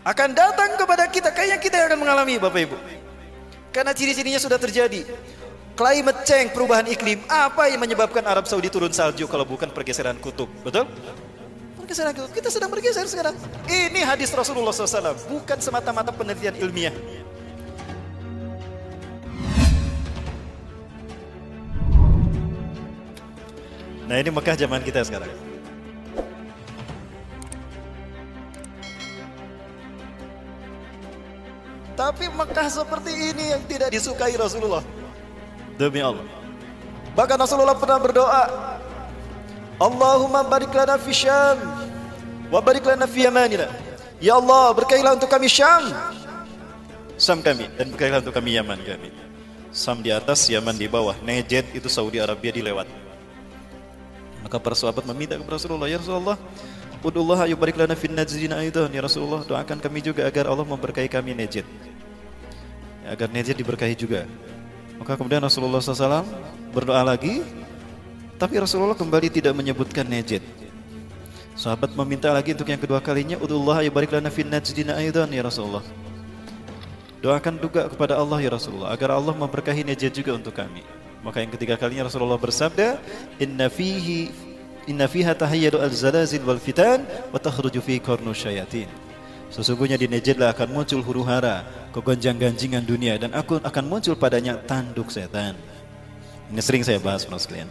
akan datang kepada kita kayaknya kita yang akan mengalami Bapak Ibu. Karena ciri-cirinya sudah terjadi. Climate change, perubahan iklim, apa yang menyebabkan Arab Saudi turun salju kalau bukan pergeseran kutub? Betul? Pergeseran kutub. Kita sedang bergeser sekarang. Ini hadis Rasulullah SAW, bukan semata-mata penelitian ilmiah. Nah ini Mekah zaman kita sekarang. Tapi Mekah seperti ini yang tidak disukai Rasulullah. Demi Allah. Bahkan Rasulullah pernah berdoa, Allahumma barik lana fi Syam wa barik lana fi Yamanina. Ya Allah, berkailah untuk kami Syam. Syam kami dan berkailah untuk kami Yaman kami. Syam di atas, Yaman di bawah. Najd itu Saudi Arabia dilewat. Maka para sahabat meminta kepada Rasulullah, "Ya Rasulullah, Udullah barik lana fin najzina aidan ya Rasulullah, doakan kami juga agar Allah memberkahi kami Najd." Ya, agar Najd diberkahi juga. Maka kemudian Rasulullah SAW berdoa lagi, tapi Rasulullah kembali tidak menyebutkan Najd. Sahabat meminta lagi untuk yang kedua kalinya, Udullah barik lana fin najdina aidan ya Rasulullah. Doakan juga kepada Allah ya Rasulullah agar Allah memberkahi Najd juga untuk kami. Maka yang ketiga kalinya Rasulullah bersabda, "Inna fihi inna fiha tahayyadu al-zalazil wal fitan wa takhruju fi qarnu syayatin." Sesungguhnya di Najdlah akan muncul huru-hara, kegonjang-ganjingan dunia dan aku akan muncul padanya tanduk setan. Ini sering saya bahas mas sekalian.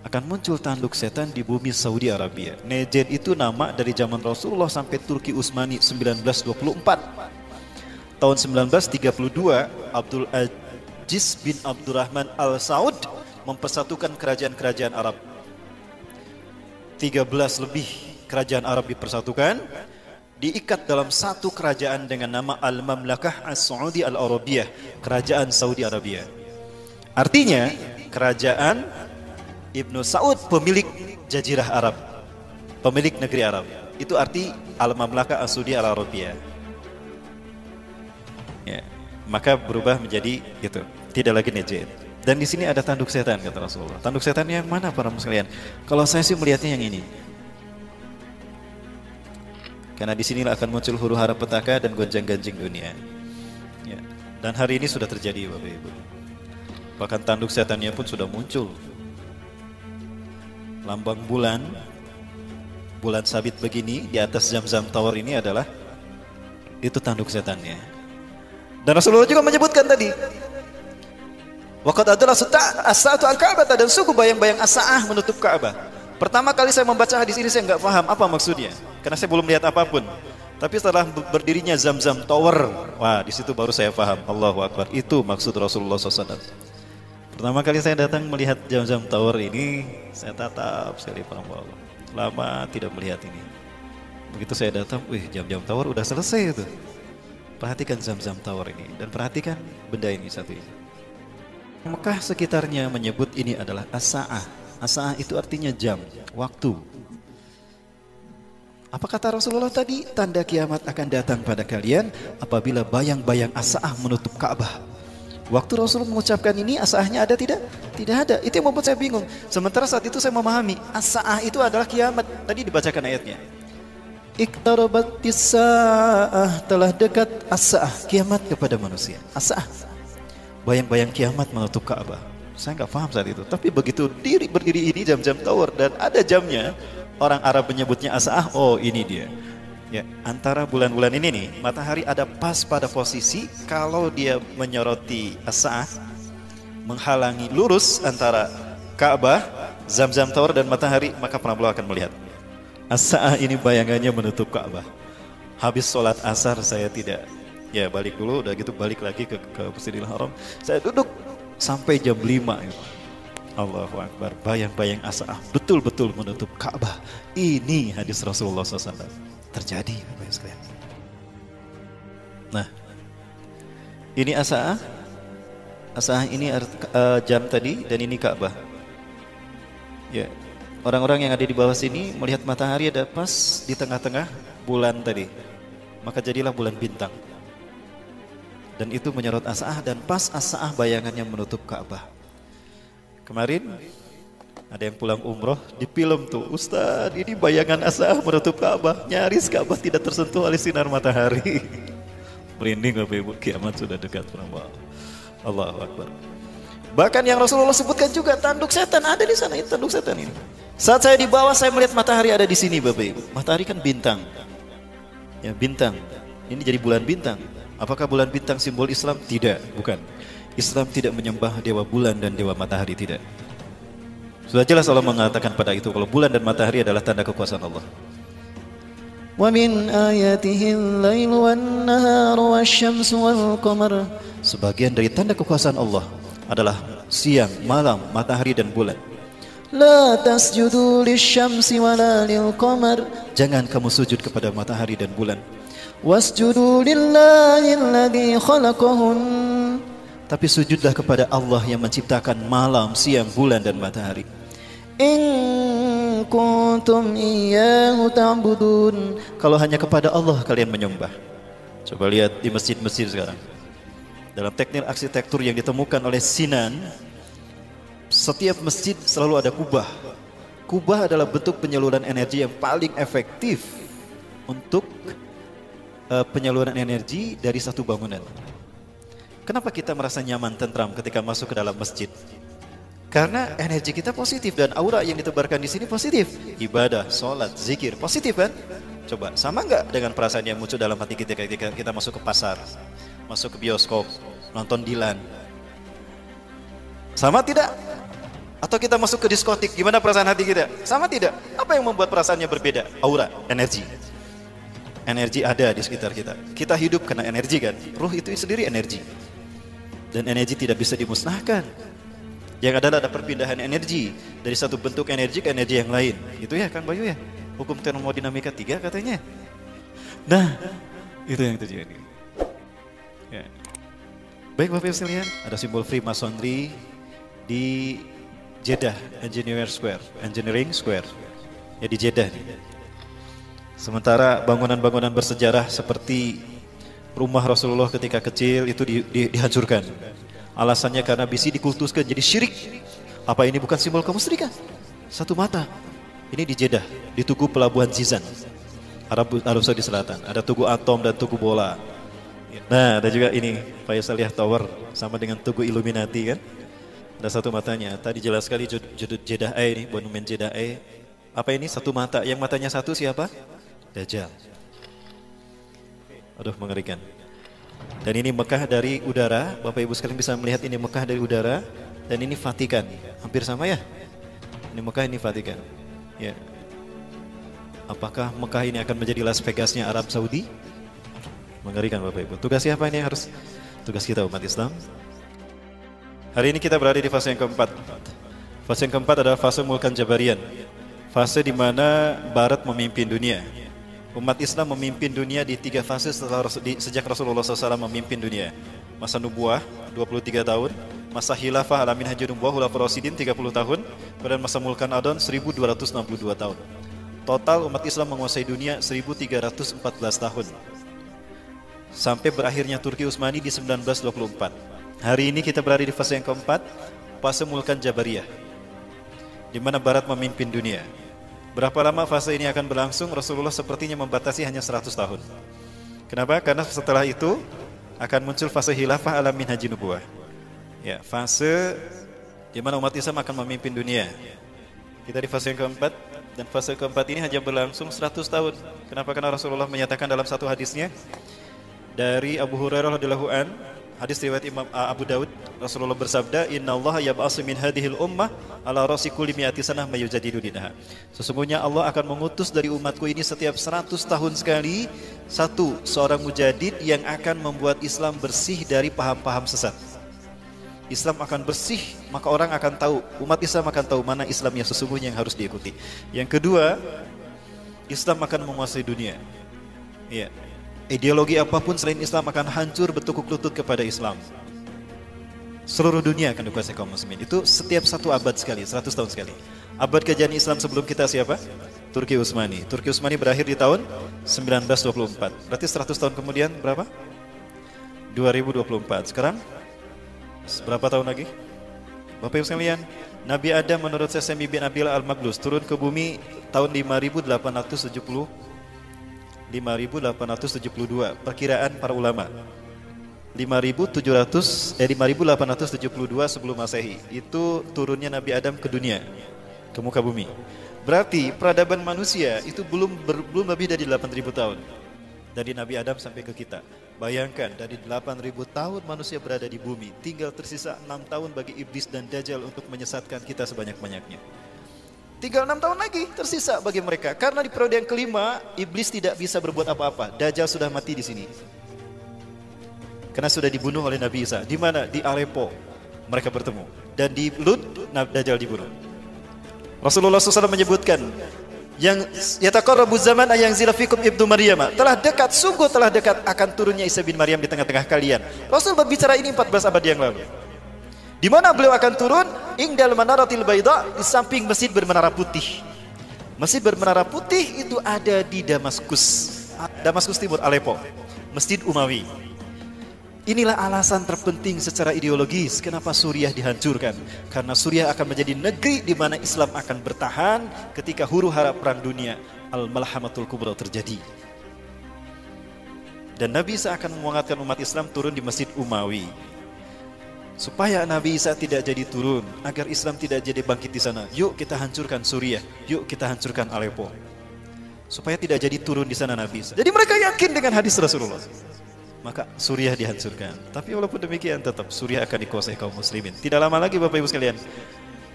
Akan muncul tanduk setan di bumi Saudi Arabia. Najd itu nama dari zaman Rasulullah sampai Turki Utsmani 1924. Tahun 1932 Abdul Aziz bin Abdurrahman Al Saud mempersatukan kerajaan-kerajaan Arab. 13 lebih kerajaan Arab dipersatukan, diikat dalam satu kerajaan dengan nama Al-Mamlakah As-Saudi Al-Arabiyah, kerajaan Saudi Arabia. Artinya, kerajaan Ibnu Saud pemilik jazirah Arab, pemilik negeri Arab. Itu arti Al-Mamlakah As-Saudi Al-Arabiyah. Ya, maka berubah menjadi gitu, tidak lagi Najd. Dan di sini ada tanduk setan kata Rasulullah. Tanduk setan yang mana para sekalian? Kalau saya sih melihatnya yang ini. Karena di sinilah akan muncul huru hara petaka dan gonjang-ganjing dunia. Ya. Dan hari ini sudah terjadi Bapak Ibu. Bahkan tanduk setannya pun sudah muncul. Lambang bulan, bulan sabit begini di atas zam-zam tower ini adalah itu tanduk setannya. Dan Rasulullah juga menyebutkan tadi Waqad adalah as-sa'atu al-Ka'bah dan suku bayang-bayang as-sa'ah menutup Ka'bah. Pertama kali saya membaca hadis ini saya nggak paham apa maksudnya karena saya belum lihat apa pun. Tapi setelah berdirinya Zam-Zam Tower, wah di situ baru saya paham. Allahu Akbar. Itu maksud Rasulullah SAW. Pertama kali saya datang melihat Zam-Zam Tower ini, saya tatap sekali para Allah. Lama tidak melihat ini. Begitu saya datang, wih Zam-Zam Tower udah selesai itu. Perhatikan Zam-Zam Tower ini dan perhatikan benda ini satu ini. Mekah sekitarnya menyebut ini adalah as-sa'ah. As-sa'ah itu artinya jam, waktu. Apa kata Rasulullah tadi? Tanda kiamat akan datang pada kalian apabila bayang-bayang as-sa'ah menutup Ka'bah. Waktu Rasul mengucapkan ini as-sa'ahnya ada tidak? Tidak ada. Itu yang membuat saya bingung. Sementara saat itu saya memahami as-sa'ah itu adalah kiamat. Tadi dibacakan ayatnya. Iqtarabatis sa'ah telah dekat as-sa'ah, kiamat kepada manusia. As-sa'ah bayang-bayang kiamat menutup Ka'bah. Saya nggak paham saat itu. Tapi begitu diri berdiri ini jam-jam tower dan ada jamnya, orang Arab menyebutnya asah. Oh ini dia. Ya, antara bulan-bulan ini nih, matahari ada pas pada posisi kalau dia menyoroti asah, menghalangi lurus antara Ka'bah, Zam-Zam Tower dan matahari, maka Prabowo akan melihat. Asah ini bayangannya menutup Ka'bah. Habis sholat asar saya tidak ya balik dulu. Udah gitu balik lagi ke ke Masjidil Haram. Saya duduk sampai jam 5 gitu. Allahu Akbar. Bayang-bayang asah. Betul-betul menutup Ka'bah. Ini hadis Rasulullah SAW terjadi sekalian. Nah ini asah. Asah ini uh, jam tadi dan ini Ka'bah. Ya orang-orang yang ada di bawah sini melihat matahari ada pas di tengah-tengah bulan tadi. Maka jadilah bulan bintang dan itu menyorot asah dan pas asah bayangannya menutup Ka'bah. Kemarin Ada yang pulang umroh di film tuh, Ustadz ini bayangan asa menutup Ka'bah, nyaris Ka'bah tidak tersentuh oleh sinar matahari. Merinding Bapak Ibu, kiamat sudah dekat Allah. Allahu. Bahkan yang Rasulullah sebutkan juga tanduk setan ada di sana, itu tanduk setan ini. Saat saya di bawah saya melihat matahari ada di sini Bapak Ibu. Matahari kan bintang. Ya, bintang. Ini jadi bulan bintang. Apakah bulan bintang simbol Islam? Tidak, bukan. Islam tidak menyembah dewa bulan dan dewa matahari, tidak. Sudah jelas Allah mengatakan pada itu kalau bulan dan matahari adalah tanda kekuasaan Allah. ومن آياته الليل والنهار والشمس والقمر Sebagian dari tanda kekuasaan Allah adalah siang, malam, matahari dan bulan. لا تسجدوا للشمس ولا للقمر Jangan kamu sujud kepada matahari dan bulan. wasjudu lillahi alladhi khalaqahun tapi sujudlah kepada Allah yang menciptakan malam, siang, bulan dan matahari. In kuntum iyyahu ta'budun. Kalau hanya kepada Allah kalian menyembah. Coba lihat di masjid-masjid sekarang. Dalam teknik arsitektur yang ditemukan oleh Sinan, setiap masjid selalu ada kubah. Kubah adalah bentuk penyaluran energi yang paling efektif untuk eh, penyaluran energi dari satu bangunan. Kenapa kita merasa nyaman, tentram ketika masuk ke dalam masjid? Karena energi kita positif dan aura yang ditebarkan di sini positif. Ibadah, sholat, zikir, positif kan? Coba, sama nggak dengan perasaan yang muncul dalam hati kita ketika kita masuk ke pasar, masuk ke bioskop, nonton Dilan? Sama tidak? Atau kita masuk ke diskotik, gimana perasaan hati kita? Sama tidak? Apa yang membuat perasaannya berbeda? Aura, energi. Energi ada di sekitar kita. Kita hidup karena energi kan? Ruh itu sendiri energi. Dan energi tidak bisa dimusnahkan. Yang ada ada perpindahan energi dari satu bentuk energi ke energi yang lain. Itu ya Kang Bayu ya? Hukum termodinamika 3 katanya. Nah, itu yang terjadi. Ya. Baik Bapak Ibu sekalian, ada simbol Freemasonry di Jeddah Engineering Square, Engineering Square. Ya di Jeddah nih. Sementara bangunan-bangunan bersejarah seperti rumah Rasulullah ketika kecil itu di, di, dihancurkan. Alasannya karena bisi dikultuskan jadi syirik. Apa ini bukan simbol kemusyrikan? Satu mata. Ini di Jeddah, di Tugu Pelabuhan Zizan. Arab, Arab Saudi Selatan. Ada Tugu Atom dan Tugu Bola. Nah, ada juga ini Faisaliyah Tower sama dengan Tugu Illuminati kan. Ada satu matanya. Tadi jelas sekali judul Jeddah A ini, monumen Jeddah A. Apa ini satu mata? Yang matanya satu siapa? Dajjal. Aduh mengerikan. Dan ini Mekah dari udara, Bapak Ibu sekalian bisa melihat ini Mekah dari udara dan ini Vatikan. Hampir sama ya? Ini Mekah ini Vatikan. Ya. Apakah Mekah ini akan menjadi Las Vegasnya Arab Saudi? Mengerikan Bapak Ibu. Tugas siapa ini harus tugas kita umat Islam? Hari ini kita berada di fase yang keempat. Fase yang keempat adalah fase Mulkan Jabarian. Fase di mana Barat memimpin dunia. Umat Islam memimpin dunia di tiga fase setelah di, sejak Rasulullah SAW memimpin dunia. Masa nubuah 23 tahun, masa khilafah alamin haji nubuah Hulafur Rasidin 30 tahun, kemudian masa mulkan adon 1262 tahun. Total umat Islam menguasai dunia 1314 tahun. Sampai berakhirnya Turki Utsmani di 1924. Hari ini kita berada di fase yang keempat, fase mulkan Jabariyah. Di mana Barat memimpin dunia. Berapa lama fase ini akan berlangsung? Rasulullah sepertinya membatasi hanya 100 tahun. Kenapa? Karena setelah itu akan muncul fase hilafah alamin haji nubuah. Ya, fase di mana umat Islam akan memimpin dunia. Kita di fase yang keempat dan fase keempat ini hanya berlangsung 100 tahun. Kenapa? Karena Rasulullah menyatakan dalam satu hadisnya dari Abu Hurairah radhiyallahu an Hadis riwayat Imam Abu Daud Rasulullah bersabda Inna Allah yab'asu min hadhil ummah ala rasi kulli mi'ati sanah mayujadidu dinaha. Sesungguhnya Allah akan mengutus dari umatku ini setiap 100 tahun sekali satu seorang mujadid yang akan membuat Islam bersih dari paham-paham sesat. Islam akan bersih maka orang akan tahu umat Islam akan tahu mana Islam yang sesungguhnya yang harus diikuti. Yang kedua Islam akan menguasai dunia. Iya, Ideologi apa pun selain Islam akan hancur bertukuk lutut kepada Islam. Seluruh dunia akan dikuasai kaum muslimin. Itu setiap satu abad sekali, 100 tahun sekali. Abad kejadian Islam sebelum kita siapa? Turki Utsmani. Turki Utsmani berakhir di tahun 1924. Berarti 100 tahun kemudian berapa? 2024. Sekarang berapa tahun lagi? Bapak Ibu sekalian, Nabi Adam menurut Sesemi bin Abil Al-Maglus turun ke bumi tahun 5870 5872 perkiraan para ulama. 5700 eh 5872 sebelum Masehi. Itu turunnya Nabi Adam ke dunia ke muka bumi. Berarti peradaban manusia itu belum ber, belum lebih dari 8000 tahun dari Nabi Adam sampai ke kita. Bayangkan dari 8000 tahun manusia berada di bumi, tinggal tersisa 6 tahun bagi iblis dan dajjal untuk menyesatkan kita sebanyak-banyaknya. Tinggal 6 tahun lagi tersisa bagi mereka. Karena di periode yang kelima, iblis tidak bisa berbuat apa-apa. Dajjal sudah mati di sini. Karena sudah dibunuh oleh Nabi Isa. Di mana? Di Aleppo. Mereka bertemu. Dan di Lut, Dajjal dibunuh. Rasulullah SAW menyebutkan, yang yataqarrabu zaman ayang zilafikum ibnu Maryam telah dekat sungguh telah dekat akan turunnya Isa bin Maryam di tengah-tengah kalian. Rasul berbicara ini 14 abad yang lalu. Di mana beliau akan turun? Ingdal manaratil baida di samping masjid bermenara putih. Masjid bermenara putih itu ada di Damaskus. Damaskus Timur Aleppo. Masjid Umawi. Inilah alasan terpenting secara ideologis kenapa Suriah dihancurkan. Karena Suriah akan menjadi negeri di mana Islam akan bertahan ketika huru hara perang dunia Al-Malhamatul Kubra terjadi. Dan Nabi Isa akan memangatkan umat Islam turun di Masjid Umawi. Supaya Nabi Isa tidak jadi turun, agar Islam tidak jadi bangkit di sana. Yuk kita hancurkan Suriah, yuk kita hancurkan Aleppo. Supaya tidak jadi turun di sana Nabi Isa. Jadi mereka yakin dengan hadis Rasulullah maka Suriah dihancurkan. Tapi walaupun demikian tetap Suriah akan dikuasai kaum muslimin. Tidak lama lagi Bapak Ibu sekalian,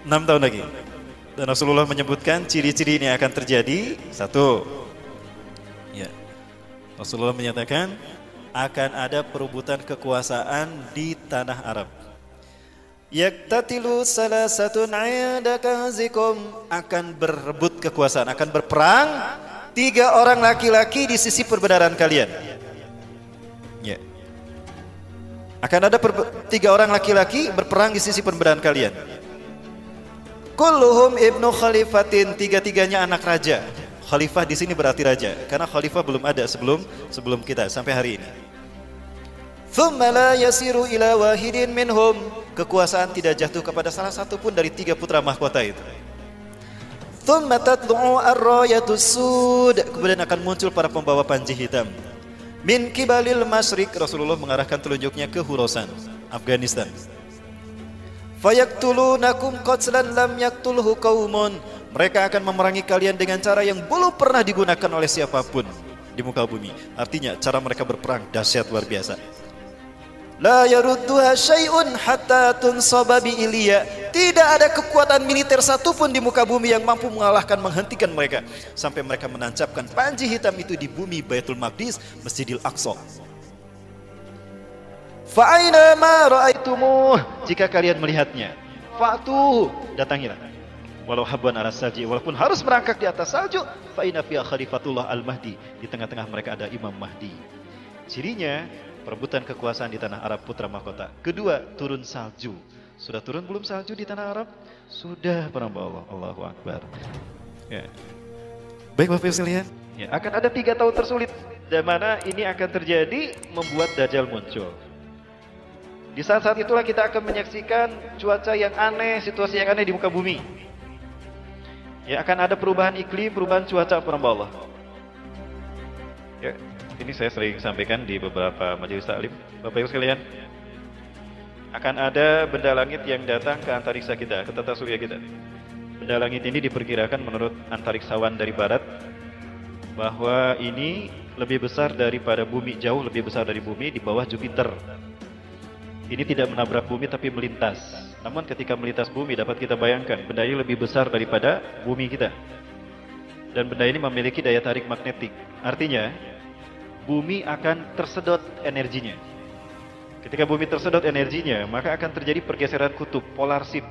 enam tahun lagi. Dan Rasulullah menyebutkan ciri-ciri ini akan terjadi. Satu, ya, Rasulullah menyatakan akan ada perebutan kekuasaan di tanah Arab. Yaktatilu salah satu zikum akan berebut kekuasaan, akan berperang tiga orang laki-laki di sisi perbedaan kalian. Ya. Akan ada tiga orang laki-laki berperang di sisi perbedaan kalian. Kulluhum ibnu khalifatin, tiga-tiganya anak raja. Khalifah di sini berarti raja, karena khalifah belum ada sebelum sebelum kita sampai hari ini. Thumma la yasiru ila wahidin minhum. Kekuasaan tidak jatuh kepada salah satu pun dari tiga putra mahkota itu. Thumma tatlu'u ar-rayatus sud. Kemudian akan muncul para pembawa panji hitam. Min kibalil masrik Rasulullah mengarahkan telunjuknya ke Hurosan, Afghanistan. Fayaktulunakum qatlan lam yaktulhu qaumun. Mereka akan memerangi kalian dengan cara yang belum pernah digunakan oleh siapa pun di muka bumi. Artinya cara mereka berperang dahsyat luar biasa. La yarudduha syai'un hatta tunsaba bi Ilya. Tidak ada kekuatan militer satupun di muka bumi yang mampu mengalahkan menghentikan mereka sampai mereka menancapkan panji hitam itu di bumi Baitul Maqdis, Masjidil Aqsa. Fa aina ma ra'aitumuh? Jika kalian melihatnya, fa'tu, datangilah. Walau habban ala salji, walaupun harus merangkak di atas salju, fa inna fiha khalifatullah al-mahdi. Di tengah-tengah mereka ada Imam Mahdi. Cirinya perebutan kekuasaan di tanah Arab putra mahkota. Kedua, turun salju. Sudah turun belum salju di tanah Arab? Sudah, para Allah. Allahu Akbar. Ya. Baik Bapak Ibu sekalian, ya, akan ada tiga tahun tersulit dan mana ini akan terjadi membuat Dajjal muncul. Di saat-saat itulah kita akan menyaksikan cuaca yang aneh, situasi yang aneh di muka bumi. Ya akan ada perubahan iklim, perubahan cuaca para Allah. Ya, ini saya sering sampaikan di beberapa majelis taklim. Bapak Ibu sekalian, akan ada benda langit yang datang ke antariksa kita, ke tata surya kita. Benda langit ini diperkirakan menurut antariksawan dari barat bahwa ini lebih besar daripada bumi, jauh lebih besar dari bumi di bawah Jupiter. Ini tidak menabrak bumi tapi melintas. Namun ketika melintas bumi dapat kita bayangkan benda ini lebih besar daripada bumi kita. Dan benda ini memiliki daya tarik magnetik. Artinya bumi akan tersedot energinya. Ketika bumi tersedot energinya, maka akan terjadi pergeseran kutub, polar shift.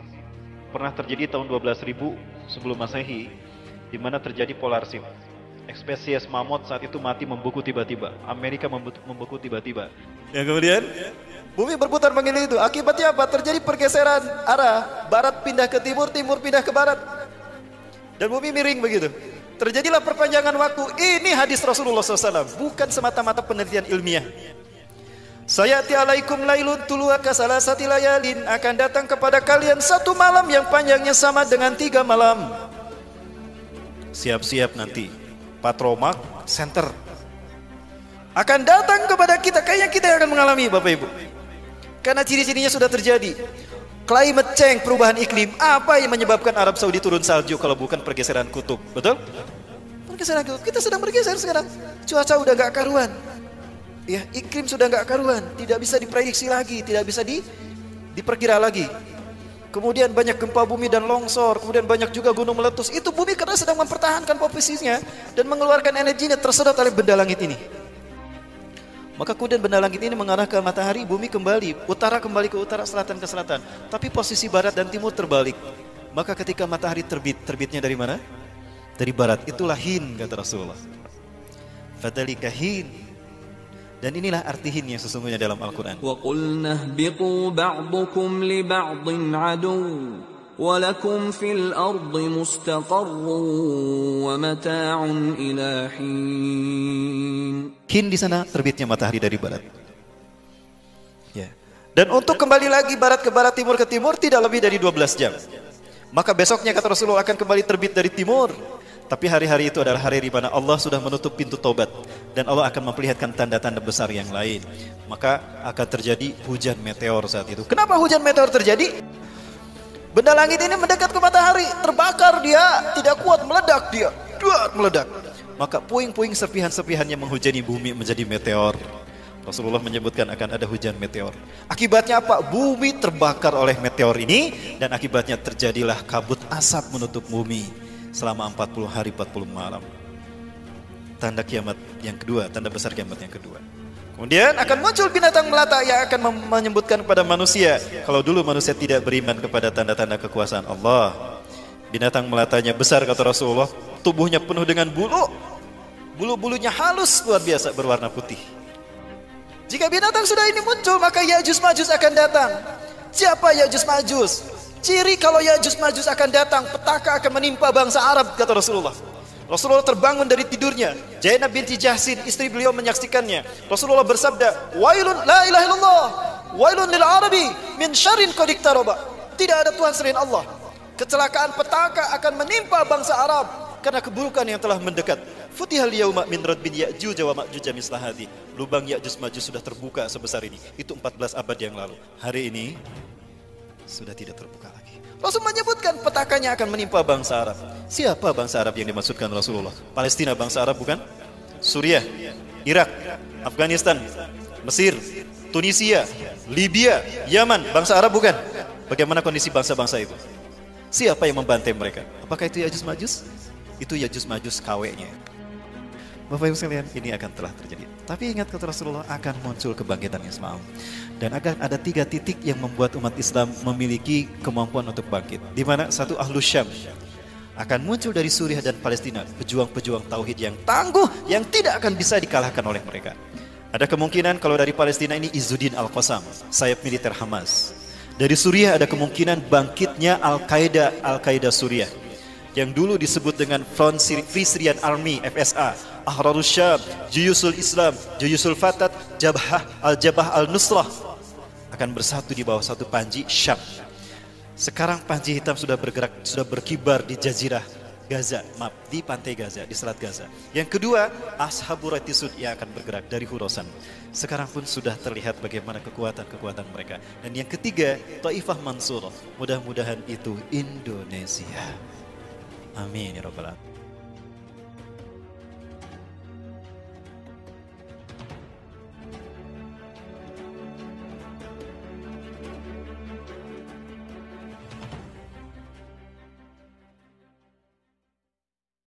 Pernah terjadi tahun 12.000 sebelum Masehi, di mana terjadi polar shift. Spesies mamut saat itu mati membuku tiba-tiba. Amerika membuku tiba-tiba. Ya kemudian, bumi berputar mengelilingi itu. Akibatnya apa? Terjadi pergeseran arah. Barat pindah ke timur, timur pindah ke barat. Dan bumi miring begitu. Terjadilah perpanjangan waktu. Ini hadis Rasulullah SAW. Bukan semata-mata penelitian ilmiah. Sayati alaikum lailun tuluaka salasati layalin akan datang kepada kalian satu malam yang panjangnya sama dengan tiga malam. Siap-siap nanti Patromak Center akan datang kepada kita kayaknya kita akan mengalami Bapak Ibu. Karena ciri-cirinya sudah terjadi. Climate change, perubahan iklim. Apa yang menyebabkan Arab Saudi turun salju kalau bukan pergeseran kutub? Betul? Pergeseran kutub. Kita sedang bergeser sekarang. Cuaca udah gak karuan. Ya, iklim sudah nggak karuan, tidak bisa diprediksi lagi, tidak bisa di, diperkira lagi. Kemudian banyak gempa bumi dan longsor, kemudian banyak juga gunung meletus. Itu bumi karena sedang mempertahankan posisinya dan mengeluarkan energinya tersedot oleh benda langit ini. Maka kudan benda langit ini mengarahkan matahari, bumi kembali, utara kembali ke utara, selatan ke selatan. Tapi posisi barat dan timur terbalik. Maka ketika matahari terbit, terbitnya dari mana? Dari barat. Itulah hin kata Rasulullah. Fadalika hin. Dan inilah arti hin yang sesungguhnya dalam Al-Quran. Wa qulnah ba'dukum li ba'din adu. وَلَكُمْ فِي الْأَرْضِ مُسْتَقَرٌّ وَمَتَاعٌ إِلَى حِينٍ Hin di sana terbitnya matahari dari barat. Ya. Dan untuk kembali lagi barat ke barat, timur ke timur tidak lebih dari 12 jam. Maka besoknya kata Rasulullah akan kembali terbit dari timur. Tapi hari-hari itu adalah hari di mana Allah sudah menutup pintu taubat dan Allah akan memperlihatkan tanda-tanda besar yang lain. Maka akan terjadi hujan meteor saat itu. Kenapa hujan meteor terjadi? Benda langit ini mendekat ke matahari, terbakar dia, tidak kuat meledak dia, duat meledak. Maka puing-puing serpihan-serpihan yang menghujani bumi menjadi meteor. Rasulullah menyebutkan akan ada hujan meteor. Akibatnya apa? Bumi terbakar oleh meteor ini dan akibatnya terjadilah kabut asap menutup bumi selama 40 hari 40 malam. Tanda kiamat yang kedua, tanda besar kiamat yang kedua. Kemudian akan muncul binatang melata yang akan menyebutkan kepada manusia. Kalau dulu manusia tidak beriman kepada tanda-tanda kekuasaan Allah. Binatang melatanya besar kata Rasulullah. Tubuhnya penuh dengan bulu. Bulu-bulunya halus luar biasa berwarna putih. Jika binatang sudah ini muncul maka Ya'juj Ma'juj akan datang. Siapa Ya'juj Ma'juj? Ciri kalau Ya'juj Ma'juj akan datang, petaka akan menimpa bangsa Arab kata Rasulullah. Rasulullah terbangun dari tidurnya. Zainab binti Jahsin, istri beliau menyaksikannya. Rasulullah bersabda, "Wailun la ilaha illallah, wailun lil arabi min syarrin qad iktaraba." Tidak ada Tuhan selain Allah. Kecelakaan petaka akan menimpa bangsa Arab karena keburukan yang telah mendekat. Futihal yauma min radbin Ya'juj wa Ma'juj mislah hadi. Lubang Ya'juj Ma'juj sudah terbuka sebesar ini. Itu 14 abad yang lalu. Hari ini sudah tidak terbuka lagi. Rasul menyebutkan petakannya akan menimpa bangsa Arab. Siapa bangsa Arab yang dimaksudkan Rasulullah? Palestina bangsa Arab bukan? Suriah, Irak, Afghanistan, Mesir, Tunisia, Libya, Yaman, bangsa Arab bukan? Bagaimana kondisi bangsa-bangsa itu? Siapa yang membantai mereka? Apakah itu Yajus Majus? Itu Yajus Majus KW-nya. Bapak Ibu sekalian, ini akan telah terjadi. Tapi ingat kata Rasulullah akan muncul kebangkitan Islam. Dan akan ada tiga titik yang membuat umat Islam memiliki kemampuan untuk bangkit. Di mana satu ahlu Syam akan muncul dari Suriah dan Palestina pejuang-pejuang tauhid yang tangguh yang tidak akan bisa dikalahkan oleh mereka. Ada kemungkinan kalau dari Palestina ini Izzuddin Al-Qassam, sayap militer Hamas. Dari Suriah ada kemungkinan bangkitnya Al-Qaeda, Al-Qaeda Suriah yang dulu disebut dengan Front Free Syrian Army FSA, Ahrarus Syam, Juyusul Islam, Juyusul Fatat, Jabhah Al-Jabah Al-Nusrah akan bersatu di bawah satu panji Syam. Sekarang panji hitam sudah bergerak, sudah berkibar di jazirah Gaza, maaf, di pantai Gaza, di selat Gaza. Yang kedua, Ashabul Ratisud yang akan bergerak dari Hurosan. Sekarang pun sudah terlihat bagaimana kekuatan-kekuatan mereka. Dan yang ketiga, Taifah Mansurah. Mudah-mudahan itu Indonesia. Amin ya rabbal alamin.